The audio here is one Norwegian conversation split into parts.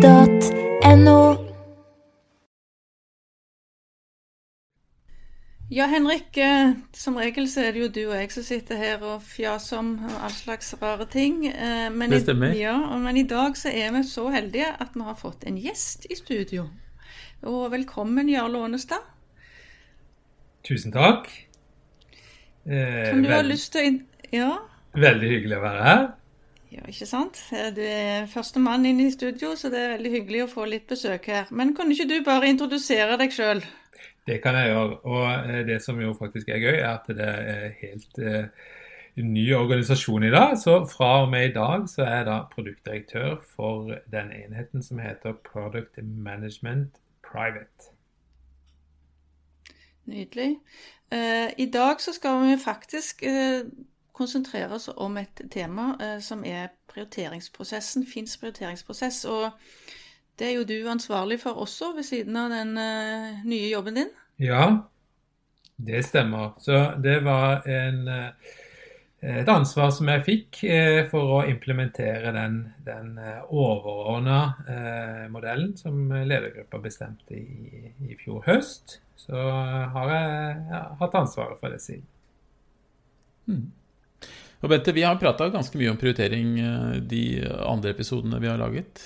finn.no. Ja, Henrik. eh, Som regel så er det jo du og jeg som sitter her og fjaser om all slags rare ting. eh, Men Det i- stemmer. Ja, men i dag så er vi så heldige at vi har fått en gjest i studio. Og velkommen, Jarl Ånestad. Tusen takk. Eh, Kan du ha lyst til å inn... Ja, Veldig hyggelig å være her. Ja, ikke sant? Eh, Du er første mann inn i studio, så det er veldig hyggelig å få litt besøk her. Men kan ikke du bare introdusere deg sjøl? Det kan jeg gjøre. Og eh, det som jo faktisk er gøy, er at det er helt eh, ny organisasjon i dag. Så fra og med i dag så er jeg da produktdirektør for den enheten som heter Product Management Private. Nydelig. Eh, I dag så skal vi faktisk eh, konsentrere oss om et tema eh, som er prioriteringsprosessen, Finns prioriteringsprosess. Og det er jo du ansvarlig for også, ved siden av den eh, nye jobben din. Ja, det stemmer. Så det var en, eh, et ansvar som jeg fikk eh, for å implementere den, den overordna modellen som ledergruppa bestemte i, i fjor høst. Så har jeg ja, hatt ansvaret for det siden. Og Bente, vi har prata ganske mye om prioritering eh, de andre episodene vi har laget.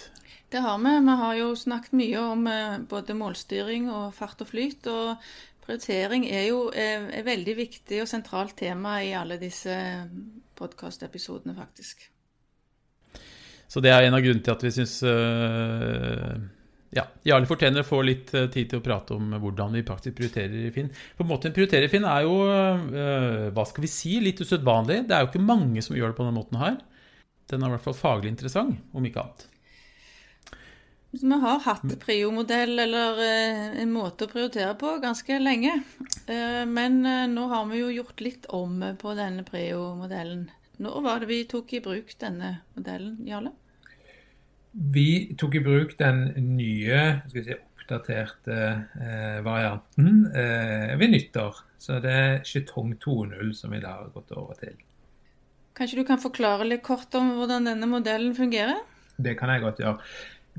Det har vi. Vi har jo snakket mye om eh, både målstyring og fart og flyt. Og prioritering er jo eh, et veldig viktig og sentralt tema i alle disse podkastepisodene, faktisk. Så det er en av grunnene til at vi syns ja, Jarle fortjener å få litt eh, tid til å prate om hvordan vi praktisk prioriterer Finn. På en måte prioriterer Finn er jo, eh, hva skal vi si, litt usedvanlig. Det er jo ikke mange som gjør det på denne måten her. Den er i hvert fall faglig interessant, om ikke annet. Vi har hatt priomodell, eller eh, en måte å prioritere på, ganske lenge. Men nå har vi jo gjort litt om på denne priomodellen. Når var det vi tok i bruk denne modellen, Jarle? Vi tok i bruk den nye, si, oppdaterte eh, varianten eh, ved nyttår. Så det er Chetong 2.0 som vi da har gått over til. Kanskje du kan forklare litt kort om hvordan denne modellen fungerer? Det kan jeg godt gjøre.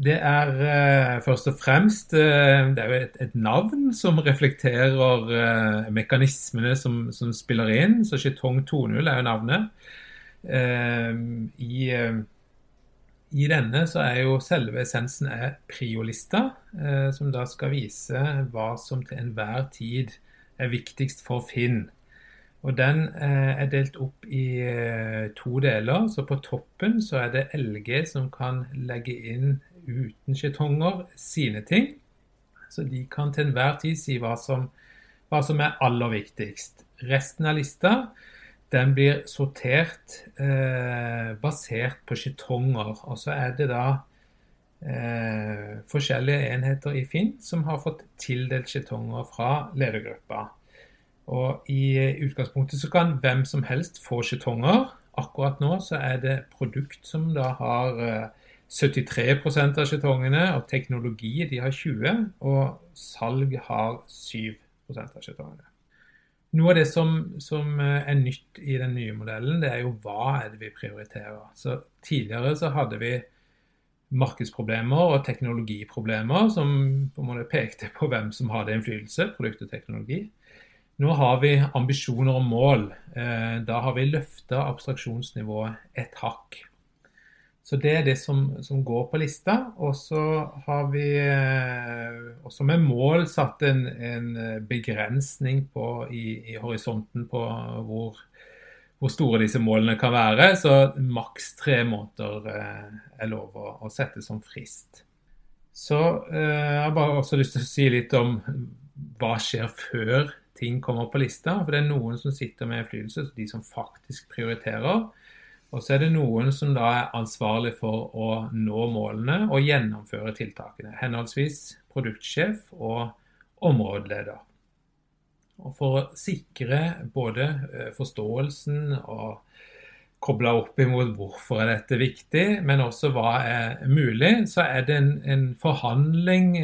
Det er eh, først og fremst eh, det er jo et, et navn som reflekterer eh, mekanismene som, som, spiller inn. Så Chetong 2.0 er jo navnet. Eh, I i denne så er jo selve essensen er priolista, eh, som da skal vise hva som til enhver tid er viktigst for Finn. Og Den eh, er delt opp i eh, to deler. så På toppen så er det LG som kan legge inn uten skjetonger sine ting. Så de kan til enhver tid si hva som, hva som er aller viktigst. Resten av lista den blir sortert eh, basert på skjetonger. Og så er det da eh, forskjellige enheter i Finn som har fått tildelt skjetonger fra ledergruppa. Og i utgangspunktet så kan hvem som helst få skjetonger. Akkurat nå så er det produkt som da har eh, 73 av skjetongene, og teknologi de har 20, og salg har 7 av skjetongene. Noe av det som, som, er nytt i den nye modellen, det er jo hva er det vi prioriterer. Så Tidligere så hadde vi markedsproblemer og teknologiproblemer som på en måte pekte på hvem som hadde innflytelse, produkt og teknologi. Nå har vi ambisjoner og mål. Da har vi løfta abstraksjonsnivået et hakk. Så det er det som, som, går på lista. Og så har vi også med mål satt en, en begrensning på, i, i, horisonten på hvor, hvor, store disse målene kan være. Så maks tre måneder er lov å, å, sette som frist. Så jeg har bare også lyst til å si litt om hva skjer før ting kommer på lista. For det er noen som sitter med innflytelse, de som faktisk prioriterer. Og så er det noen som da er ansvarlig for å nå målene og gjennomføre tiltakene. Henholdsvis produktsjef og områdeleder. Og For å sikre både forståelsen og koble opp imot hvorfor er dette viktig, men også hva er mulig, så er det en, en forhandling,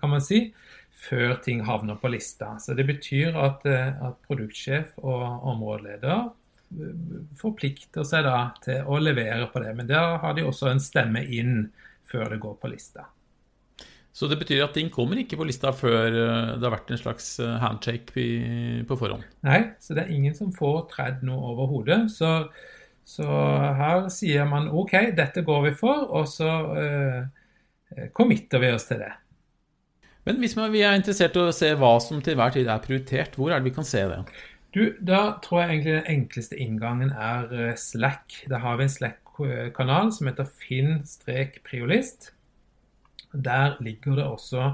kan man si, før ting havner på lista. Så Det betyr at, at produktsjef og områdeleder forplikter seg da til å levere på det. Men der har de også en stemme inn før det går på lista. Så det betyr at ting kommer ikke på lista før eh, det har vært en slags eh, handshake på forhånd? Nei, så det er ingen som får tredd noe over hodet. Så, så, her sier man OK, dette går vi for, og så uh, committer vi oss til det. Men hvis vi er interessert i å se hva som til hver tid er prioritert, hvor er det vi kan se det? Du, Da tror jeg egentlig den enkleste inngangen er Slack. Da har vi en Slack-kanal som heter finn-priolist. Der ligger det også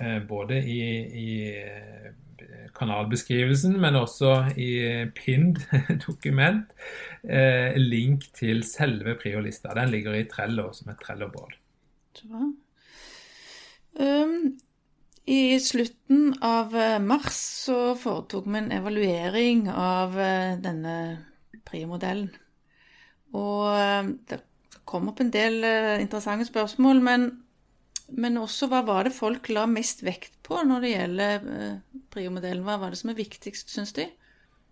eh, både i, i, eh, kanalbeskrivelsen, men også i pinned dokument, eh, link til selve priolista. Den ligger i Trello som et Trello-bål. Um, I slutten av eh, mars så foretok vi en evaluering av eh, denne PRIO-modellen. Og det kom opp en del interessante spørsmål, men men også hva var det folk la mest vekt på når det gjelder eh, Prio-modellen? Hva var det som er viktigst, syns de?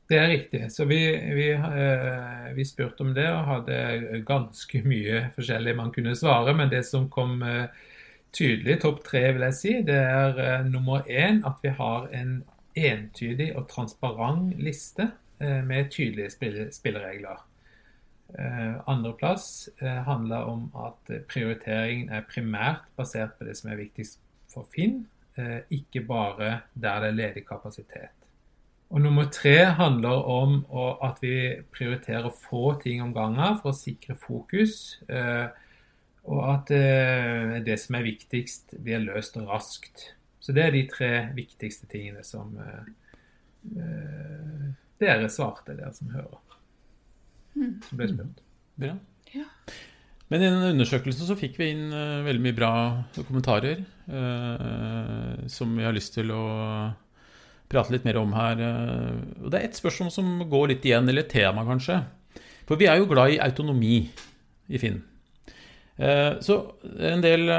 Det er riktig. Så vi, vi, eh, vi, spurte om det og hadde ganske mye forskjellig man kunne svare. Men det som kom eh, tydelig, topp tre, vil jeg si, det er nummer én at vi har en entydig og transparent liste med tydelige spilleregler. Uh, Andreplass eh, handler om at prioriteringen er primært basert på det som er viktigst for Finn, eh, ikke bare der det er ledig kapasitet. Og Nummer tre handler om at vi prioriterer få ting om gangen for å sikre fokus. Og at det som er viktigst, blir løst raskt. Så det er de tre viktigste tingene som dere svarte, dere som hører som ble spurt. Bra. Ja. Men i den undersøkelsen så fikk vi inn uh, veldig mye bra kommentarer uh, som vi har lyst til å prate litt mer om her. Uh, og det er ett spørsmål som går litt igjen, eller et tema kanskje. For vi er jo glad i autonomi i Finn. Så en del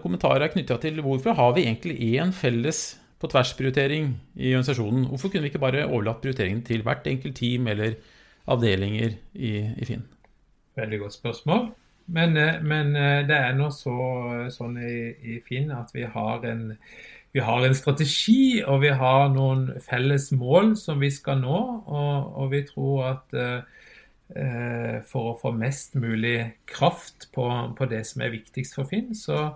kommentarer er knytta til hvorfor har vi egentlig én felles på tvers-prioritering i organisasjonen? Hvorfor kunne vi ikke bare overlatt prioriteringen til hvert enkelt team eller avdelinger i, i Finn? Veldig godt spørsmål. Men, eh, men eh, det er nå så, sånn i, i, Finn at vi har, en, vi har en strategi og vi har noen felles mål som vi skal nå. Og, og vi tror at eh, for å få mest mulig kraft på, på, det som er viktigst for Finn, så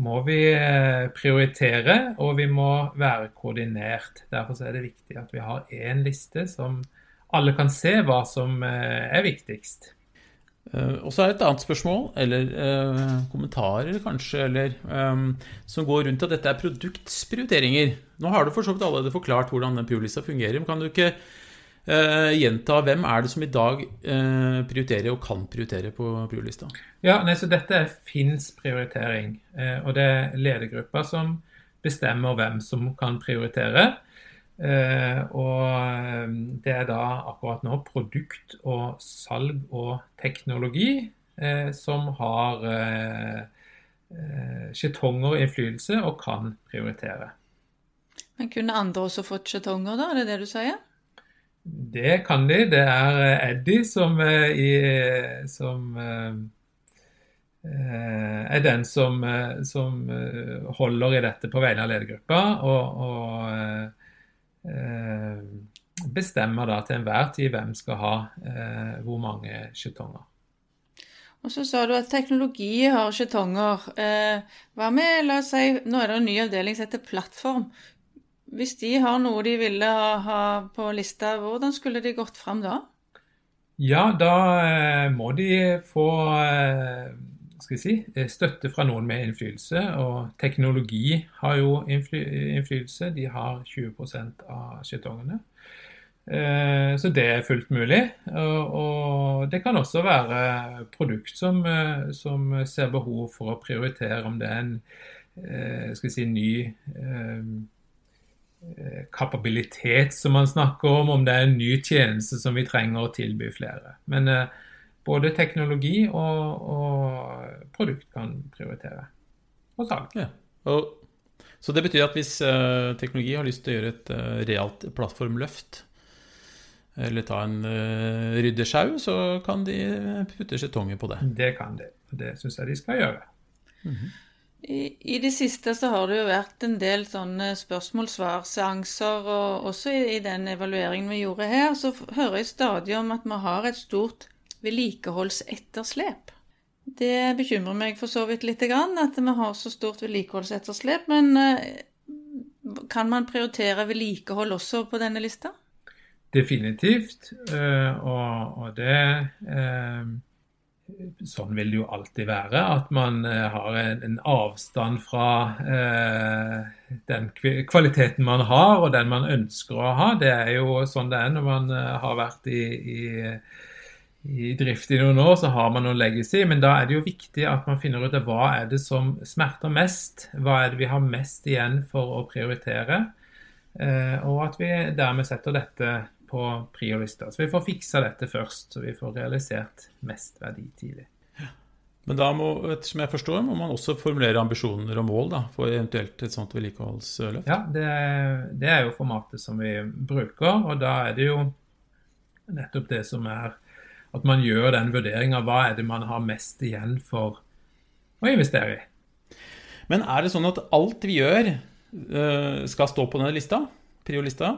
må vi eh, prioritere og vi må være koordinert. Derfor er det viktig at vi har én liste som, alle kan se hva som eh, er viktigst. Uh, og så er det et annet spørsmål, eller uh, kommentarer kanskje, eller, um, som går rundt at dette er produktsprioriteringer. Nå har du for så vidt allerede forklart hvordan den PU-lista fungerer. men Kan du ikke uh, gjenta hvem er det som i dag prioriterer og kan prioritere på PU-lista? Ja, nei, så Dette er Finns prioritering. og det er ledergruppa som bestemmer hvem som kan prioritere. Eh, og det er da akkurat nå produkt og salg og teknologi eh, som har skjetonger innflytelse og kan prioritere. Men kunne andre også fått skjetonger, da? Er det det du sier? Det kan de. Det er Eddie som, i, som er den som, som, holder i dette på vegne av ledergruppa. og, og Eh, bestemmer da til enhver tid hvem skal ha eh, hvor mange skjetonger. Og så sa du at teknologi har skjetonger. Eh, hva med, la oss si, nå er det en ny avdeling som heter Plattform. Hvis de har noe de ville ha, på lista, hvordan skulle de gått fram da? Ja, da eh, må de få eh, si, eh, støtte fra noen med innflytelse. Og teknologi har jo innflytelse. De har 20 av skjetongene. Så det er fullt mulig. Og det kan også være produkt som, som ser behov for å prioritere om det er en si, ny kapabilitet som man snakker om, om det er en ny tjeneste som vi trenger å tilby flere. Men både teknologi og, og produkt kan prioritere. Og salg. Ja. Og, så det betyr at hvis eh, teknologi har lyst til å gjøre et eh, realt plattformløft, eller ta en uh, ryddesjau, så kan de putte skjetonger på det. Det kan de. Det syns jeg de skal gjøre. I, I det siste så har det jo vært en del sånne spørsmål-svar-seanser, og også i, i den evalueringen vi gjorde her, så hører jeg stadig om at vi har et stort vedlikeholdsetterslep. Det bekymrer meg for så vidt lite grann at vi har så stort vedlikeholdsetterslep, men eh, kan man prioritere vedlikehold også på denne lista? Definitivt, eh, og, og det eh, Sånn vil det jo alltid være, at man har en, en avstand fra eh, den kvaliteten man har, og den man ønsker å ha. Det er jo sånn det er når man har vært i, i i drift i noen år, så har man noen legacy, men da er det jo viktig at man finner ut av hva er det som smerter mest. Hva er det vi har mest igjen for å prioritere, eh, og at vi dermed setter dette på priolista. Så vi får fiksa dette først, så vi får realisert mest verdi tidlig. Men da må, ettersom jeg forstår, må man også formulere ambisjoner og mål da, for eventuelt et sånt vedlikeholdsløft? Ja, det, det er jo formatet som vi bruker, og da er det jo nettopp det som er at man gjør den vurderinga hva er det man har mest igjen for å investere i. Men er det sånn at alt vi gjør eh, skal stå på denne lista, priolista?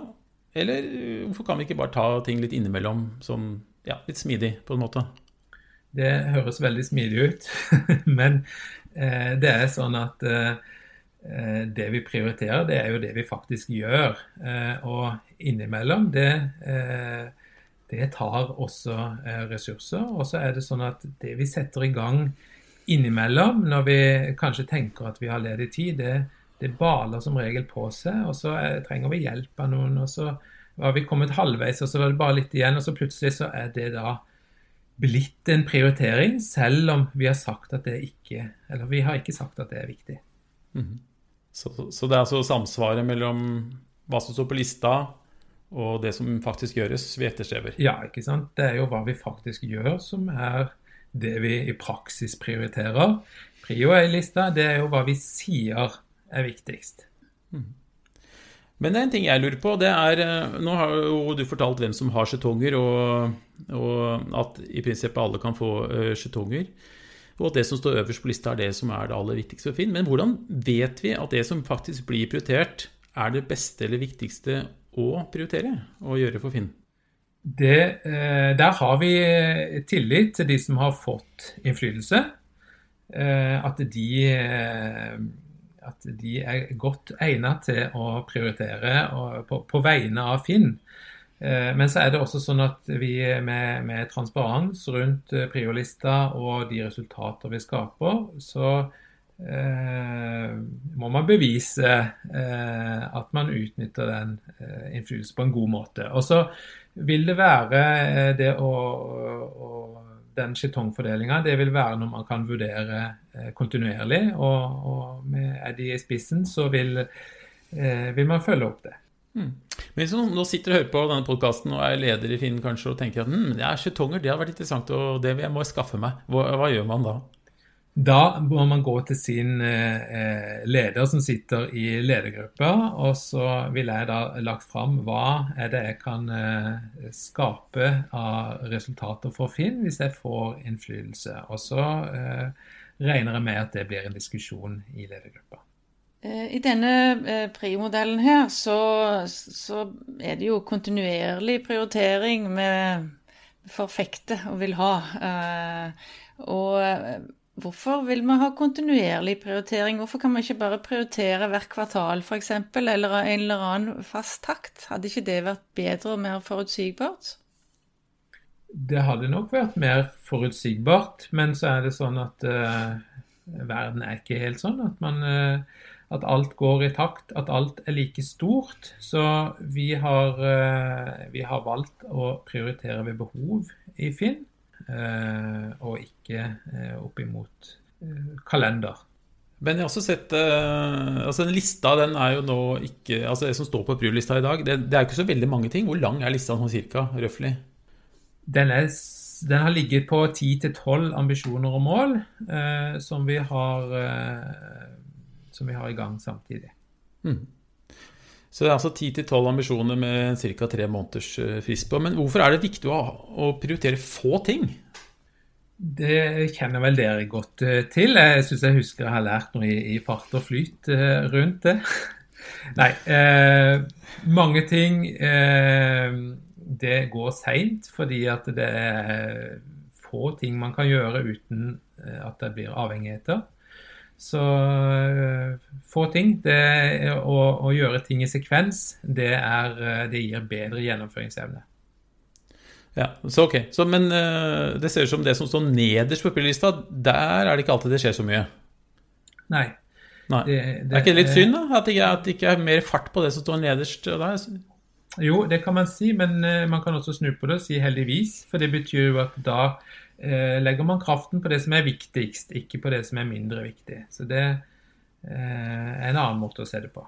Eller eh, hvorfor kan vi ikke bare ta ting litt innimellom, sånn ja, litt smidig på en måte? Det høres veldig smidig ut, men eh, det er sånn at eh, eh, det vi prioriterer, det er jo det vi faktisk gjør. Eh, og innimellom det det tar også eh, ressurser. Og så er det sånn at det vi setter i gang innimellom, når vi kanskje tenker at vi har ledig tid, det, det baler som regel på seg. Og så er, trenger vi hjelp av noen, og så har vi kommet halvveis, og så var det bare litt igjen. Og så plutselig så er det da blitt en prioritering, selv om vi har sagt at det ikke Eller vi har ikke sagt at det er viktig. Mm. Så, så det er altså samsvaret mellom hva som står på lista, og det som faktisk gjøres, vi etterstreber. Ja, ikke sant. Det er jo hva vi faktisk gjør, som er det vi i praksis prioriterer. Prio er i lista, det er jo hva vi sier er viktigst. Mm. Men det er en ting jeg lurer på. det er, eh, Nå har jo du fortalt hvem som har skjetonger, og, og, at i prinsippet alle kan få uh, skjetonger. Og at det som står øverst på lista, er det som er det aller viktigste for Finn. Men hvordan vet vi at det som faktisk blir prioritert, er det beste eller viktigste å prioritere og gjøre for Finn? Det, eh, der har vi tillit til de som har fått innflytelse. Eh, at de, eh, at de er godt egnet til å prioritere på, på, vegne av Finn. Men så er det også sånn at vi med, med transparens rundt priolista og de resultater vi skaper, så Eh, må man bevise eh, at man utnytter den eh, innflytelsen på en god måte. Og så vil det være det å, å den skjetongfordelinga det vil være noe man kan vurdere kontinuerlig. Og, og med Eddie i spissen så vil, vil man følge opp det. Mm. Men hvis noen nå sitter og hører på denne podkasten og er leder i Finn kanskje og tenker at hm, det er skjetonger, det har vært interessant og det må jeg skaffe meg, hva, hva gjør man da? Da må man gå til sin eh, leder som sitter i ledergruppa, og så vil jeg da lagt fram hva er det jeg kan eh, skape av resultater for Finn hvis jeg får innflytelse. Og så eh, regner jeg med at det blir en diskusjon i ledergruppa. Eh, I denne eh, PRIO-modellen her så, så, er det jo kontinuerlig prioritering vi forfekter og vil ha. Eh, og Hvorfor vil vi ha kontinuerlig prioritering? Hvorfor kan vi ikke bare prioritere hvert kvartal f.eks., eller en eller annen fast takt? Hadde ikke det vært bedre og mer forutsigbart? Det hadde nok vært mer forutsigbart, men så er det sånn at uh, verden er ikke helt sånn. At, man, uh, at, alt går i takt, at alt er like stort. Så vi har, uh, vi har valgt å prioritere ved behov i Finn. Eh, og ikke eh, opp imot eh, kalender. Men jeg har også sett altså den Lista den er jo nå ikke altså Det som står på Prio-lista i dag, det, det, er jo ikke så veldig mange ting. Hvor lang er lista sånn cirka? Røftlig? Den, den, har ligget på 10-12 ambisjoner og mål eh, som, vi har, eh, som vi har i gang samtidig. Mm. Så det er altså 10-12 ambisjoner med ca. tre måneders eh, frist på. Men hvorfor er det viktig å, prioritere få ting? Det kjenner vel dere godt eh, til. Jeg syns jeg husker jeg har lært noe i, fart og flyt eh, rundt det. Nei. Eh, mange ting eh, det går seint fordi at det er få ting man kan gjøre uten at det blir avhengigheter. Så få ting. Det å, å, gjøre ting i sekvens, det, er, det gir bedre gjennomføringsevne. Ja, så ok. Så, men uh, det ser ut som det som står nederst på spillelista, der er det ikke alltid det skjer så mye? Nei. Nei. Det, det, er ikke det litt synd, da? At det, ikke, at det ikke er mer fart på det som står nederst der? Jo, det kan man si, men man kan også snu på det og si heldigvis. For det betyr jo at da legger man kraften på det som er viktigst, ikke på det som er mindre viktig. Så det er en annen måte å se det på.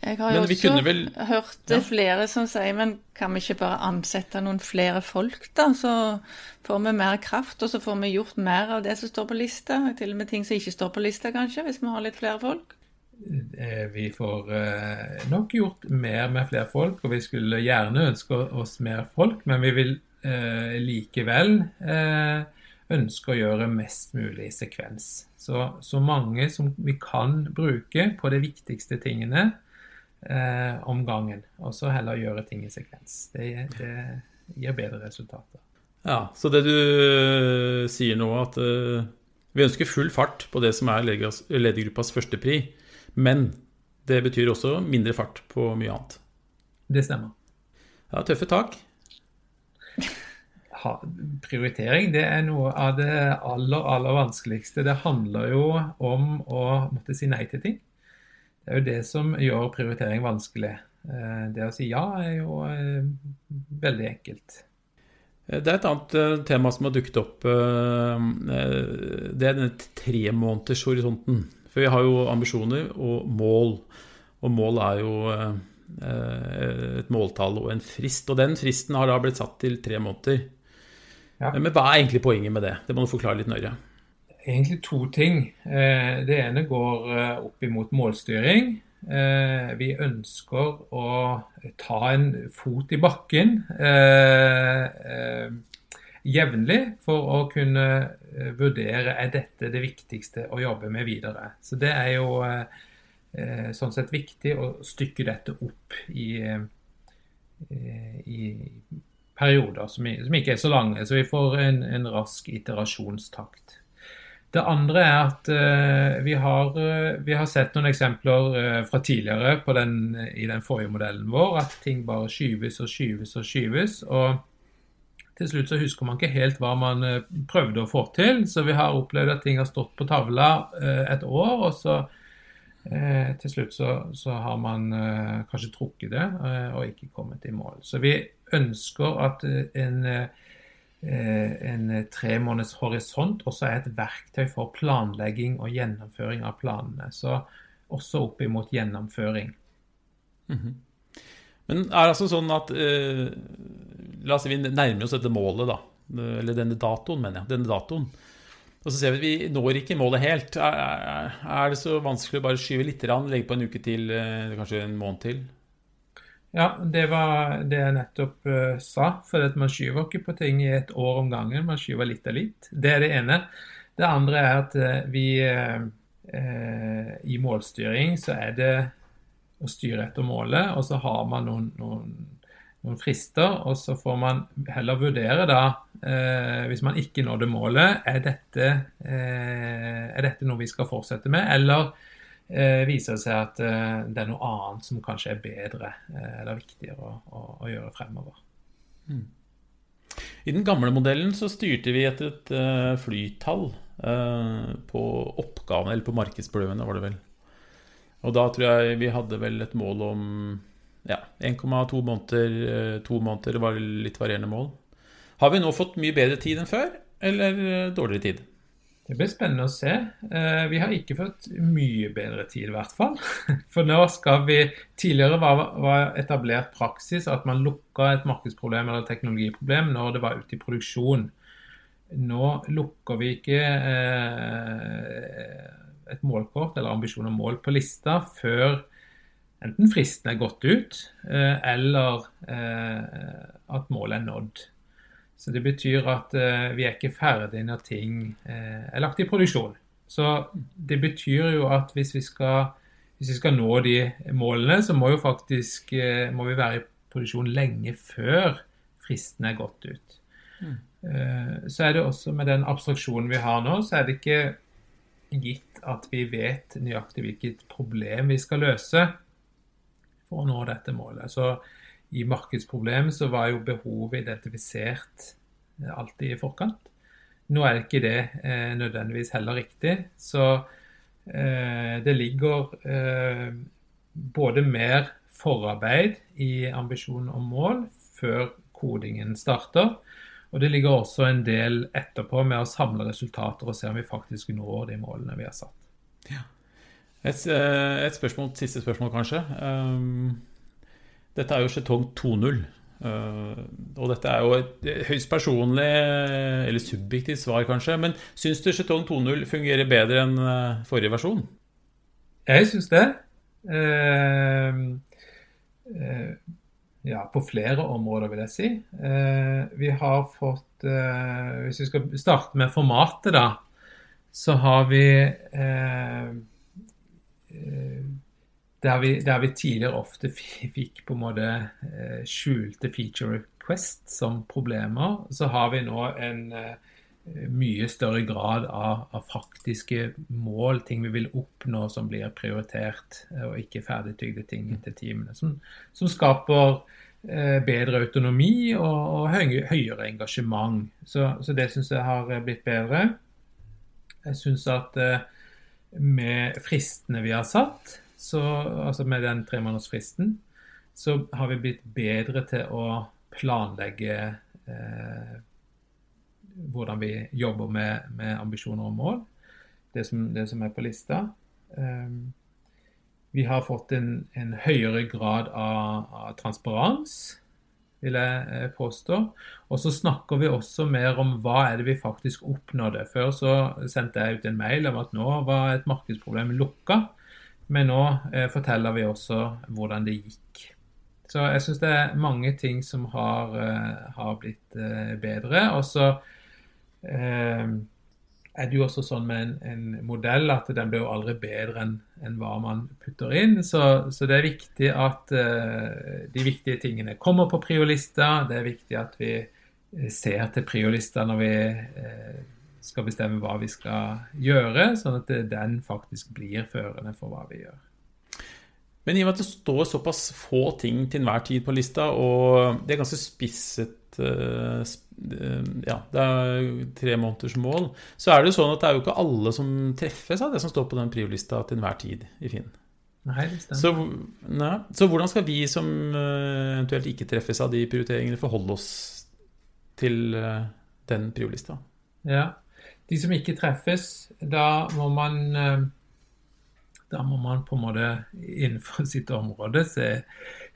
Jeg har jo også vel... hørt ja. flere som sier men kan vi ikke bare ansette noen flere folk, da? Så får vi mer kraft, og så får vi gjort mer av det som står på lista. Til og med ting som ikke står på lista, kanskje, hvis vi har litt flere folk. Eh, vi får eh, nok gjort mer med flere folk, og vi skulle gjerne ønske oss mer folk, men vi vil eh, likevel eh, ønske å gjøre mest mulig sekvens. Så, så mange som vi kan bruke på de viktigste tingene eh, om gangen. Og så heller gjøre ting i sekvens. Det, det, gir bedre resultater. Ja, Så det du eh, sier nå, at uh, vi ønsker full fart på det som er ledergruppas første pri, men det betyr også mindre fart på mye annet. Det stemmer. Ja, tøffe tak. Prioritering det er noe av det aller, aller vanskeligste. Det handler jo om å måtte si nei til ting. Det er jo det som gjør prioritering vanskelig. Eh, det å si ja er jo eh, veldig enkelt. Eh, det er et annet tema som har dukket opp. Det er denne tremånedershorisonten. For vi har jo ambisjoner og mål. Og mål er jo et måltall og en frist. Og den fristen har da blitt satt til tre måneder. Ja. Men hva er egentlig poenget med det? Det må du forklare litt nøyere egentlig to ting. Eh, det ene går eh, opp imot målstyring. Eh, vi ønsker å ta en fot i bakken jevnlig for å kunne vurdere er dette det viktigste å jobbe med videre. Så det er jo sånn sett viktig å stykke dette opp i, i perioder som, ikke er så lange, så vi får en, en rask iterasjonstakt. Det andre er at uh, vi, har, uh, vi, har, sett noen eksempler uh, fra tidligere den, i den forrige modellen vår, at ting bare skyves og skyves og skyves. og til slutt så husker man ikke helt hva man prøvde å få til. Så vi har opplevd at ting har stått på tavla et år, og så til slutt så, så har man kanskje trukket det og ikke kommet i mål. Så vi ønsker at en Eh, en tre måneders horisont også er et verktøy for planlegging og gjennomføring av planene. Så også opp imot gjennomføring. Mm -hmm. Men er det altså sånn at eh, La oss si vi nærmer oss dette målet, da. Eller denne datoen, mener jeg. Denne datoen. Og så ser vi at vi når ikke målet helt. Er, er, er det så vanskelig å bare skyve litt, legge på en uke til, kanskje en måned til? Ja, det var det jeg nettopp uh, sa. For at man skyver ikke på ting i et år om gangen. Man skyver litt og litt. Det er det ene. Det andre er at uh, vi uh, I målstyring så er det å styre etter målet, og så har man noen, noen, noen frister. Og så får man heller vurdere da, hvis man ikke nådde målet, er dette, er dette noe vi skal fortsette med, eller eh, viser det seg at eh, det er noe annet som kanskje er bedre eh, eller viktigere å, å, å gjøre fremover. Mm. I den gamle modellen så styrte vi etter et uh, flytall uh, på oppgavene, eller på markedsprøvene, var det vel. Og da tror jeg vi hadde vel et mål om ja, 1,2 måneder, to måneder, det var litt varierende mål. Har vi nå fått mye bedre tid enn før, eller dårligere tid? Det blir spennende å se. Eh, vi har ikke fått mye bedre tid, i hvert fall. For nå skal vi Tidligere var, etablert praksis at man lukka et markedsproblem eller et teknologiproblem når det var ute i produksjon. Nå lukker vi ikke eh, et målkort eller ambisjon om mål på lista før enten fristen er gått ut, eh, eller at målet er nådd. Så det betyr at vi er ikke ferdig når ting er lagt i produksjon. Så det betyr jo at hvis vi skal, hvis vi skal nå de målene, så må, faktisk, må vi være i produksjon lenge før fristen er gått ut. Mm. Så er det også med den abstraksjonen vi har nå, så er det ikke gitt at vi vet nøyaktig hvilket problem vi skal løse for å nå dette målet. Så i markedsproblemet så var jo behovet identifisert eh, alltid i forkant. Nå er ikke det eh, nødvendigvis heller riktig. Så eh, det ligger eh, både mer forarbeid i ambisjon og mål før kodingen starter, og det ligger også en del etterpå med å samle resultater og se om vi faktisk når de målene vi har satt. Ja. Et, eh, et, spørsmål, siste spørsmål, kanskje. Um, dette er jo Chetong 2.0. Uh, og dette er jo et høyst personlig, eller subjektivt svar, kanskje. Men syns du Chetong 2.0 fungerer bedre enn uh, forrige versjon? Jeg syns det. Uh, ja, på flere områder, vil jeg si. Eh, vi har fått eh, Hvis vi skal starte med formatet, da, så har vi eh, eh der, vi der vi, tidligere ofte fikk på en måte eh, skjulte feature request som problemer, så har vi nå en eh, mye større grad av, av, faktiske mål, ting vi vil oppnå som blir prioritert, eh, og ikke ferdigtygde ting til teamene. Som, som skaper bedre autonomi og, og høy, høyere engasjement. Så, så det syns jeg har blitt bedre. Jeg syns at med fristene vi har satt, så, altså med den tremånedersfristen, så har vi blitt bedre til å planlegge eh, hvordan vi jobber med, med, ambisjoner og mål. Det som, det som er på lista. Eh, vi har fått en, en høyere grad av, av, transparens, vil jeg eh, påstå. Og så snakker vi også mer om hva er det vi faktisk oppnådde. Før så sendte jeg ut en mail om at nå var et markedsproblem lukka. Men nå eh, forteller vi også hvordan det gikk. Så jeg syns det er mange ting som har, eh, har blitt eh, bedre. Og så Eh, er det jo også sånn med en, en, modell at den blir jo aldri bedre enn en hva man putter inn. Så, så det er viktig at uh, de viktige tingene kommer på priolista. Det er viktig at vi eh, ser til priolista når vi skal bestemme hva vi skal gjøre, sånn at den faktisk blir førende for hva vi gjør. Men i og med at det står såpass få ting til enhver tid på lista, og det er ganske spisset Eh, ja, det er tre måneders mål, så er det jo sånn at det er jo ikke alle som treffes av det som står på den priolista til enhver tid i Finn. Nei, det. Så, nei, så hvordan skal vi som eh, eventuelt ikke treffes av de prioriteringene, forholde oss til eh, den priolista? Ja, de som ikke treffes, da må man da må man på en måte innenfor sitt område se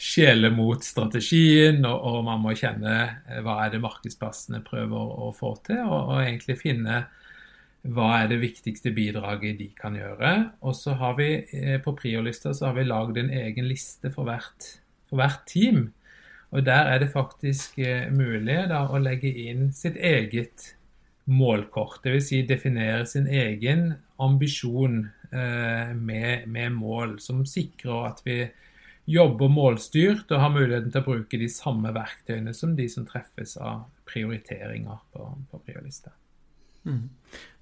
skjele mot strategien, og, og, man må kjenne eh, hva er det markedsplassene prøver å få til, og, og, egentlig finne hva er det viktigste bidraget de kan gjøre. Og så har vi eh, på priolista så har vi lagd en egen liste for hvert, for hvert team. Og der er det faktisk eh, mulig da, å legge inn sitt eget målkort. Dvs. Si definere sin egen ambisjon Eh, med, med, mål, som sikrer at vi jobber målstyrt og har muligheten til å bruke de samme verktøyene som de som treffes av prioriteringer på, på priorlista. Mm.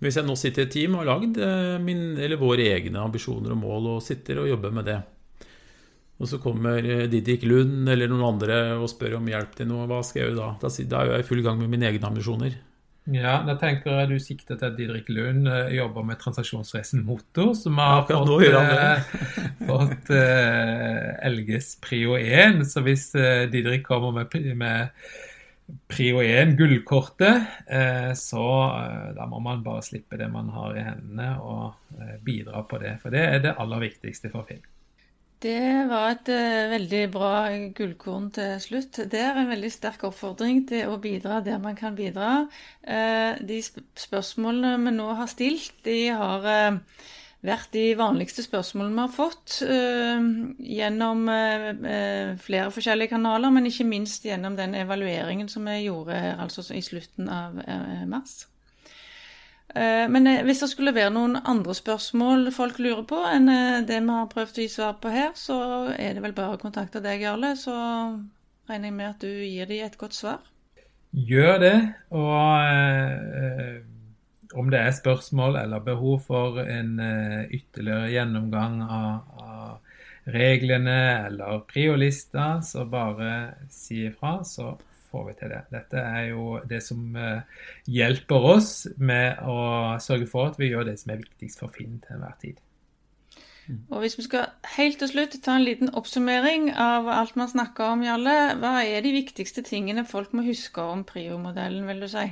Hvis jeg nå sitter i et team og har lagd min, eller våre egne ambisjoner og mål og sitter og jobber med det, og så kommer eh, Didrik Lund eller noen andre og spør om hjelp til noe, hva skal jeg gjøre? Da, da er jeg i full gang med mine egne ambisjoner. Ja, da tenker jeg du sikter til at Didrik Lund uh, jobber med transaksjonsreisen Motor, som har ja, fått, uh, fått uh, Elges prio 1. Så hvis Didrik kommer med, med prio 1, gullkortet, så da må man bare slippe det man har i hendene og bidra på det. For det er det aller viktigste for film. Det var et uh, veldig bra gullkorn til slutt. Det er en veldig sterk oppfordring til å bidra der man kan bidra. Uh, de sp spørsmålene vi nå har stilt, de har uh, vært de vanligste spørsmålene vi har fått gjennom flere forskjellige kanaler, men ikke minst gjennom den evalueringen som vi gjorde altså i slutten av mars. Men hvis det skulle være noen andre spørsmål folk lurer på enn det vi har prøvd å gi svar på her, så er det vel bare å kontakte deg, Jarle. Så regner jeg med at du gir dem et godt svar. Gjør det. Og om det er spørsmål eller behov for en eh, ytterligere gjennomgang av, av, reglene eller priolista, så bare si ifra, så får vi til det. Dette er jo det som uh, hjelper oss med å sørge for at vi gjør det som er viktigst for Finn til enhver tid. Og Hvis vi skal helt til slutt ta en liten oppsummering av alt man snakker om, Jarle. Hva er de viktigste tingene folk må huske om Prio-modellen, vil du si?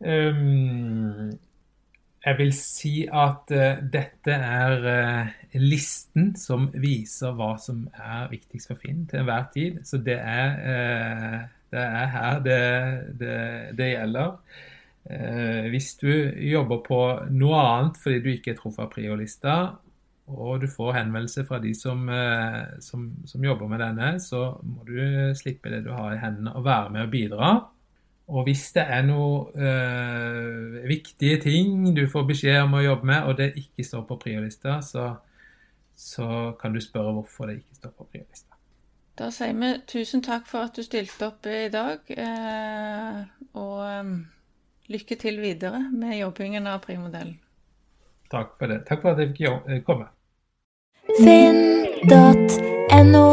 Um, jeg vil si at uh, dette er uh, listen som viser hva som er viktigst for Finn til enhver tid. Så det er, uh, det er her det, det, det gjelder. hvis du jobber på noe annet fordi du ikke er truffet av priolista, og du får henvendelse fra de som, som, som jobber med denne, så må du slippe det du har i hendene og være med og bidra. Og hvis det er noen øh, viktige ting du får beskjed om å jobbe med, og det ikke står på priolista, så, så kan du spørre hvorfor det ikke står på priolista. Da sier vi tusen takk for at du stilte opp i dag, eh, og um, lykke til videre med jobbingen av primodellen. Takk for det. Takk for at jeg fikk komme. Finn.no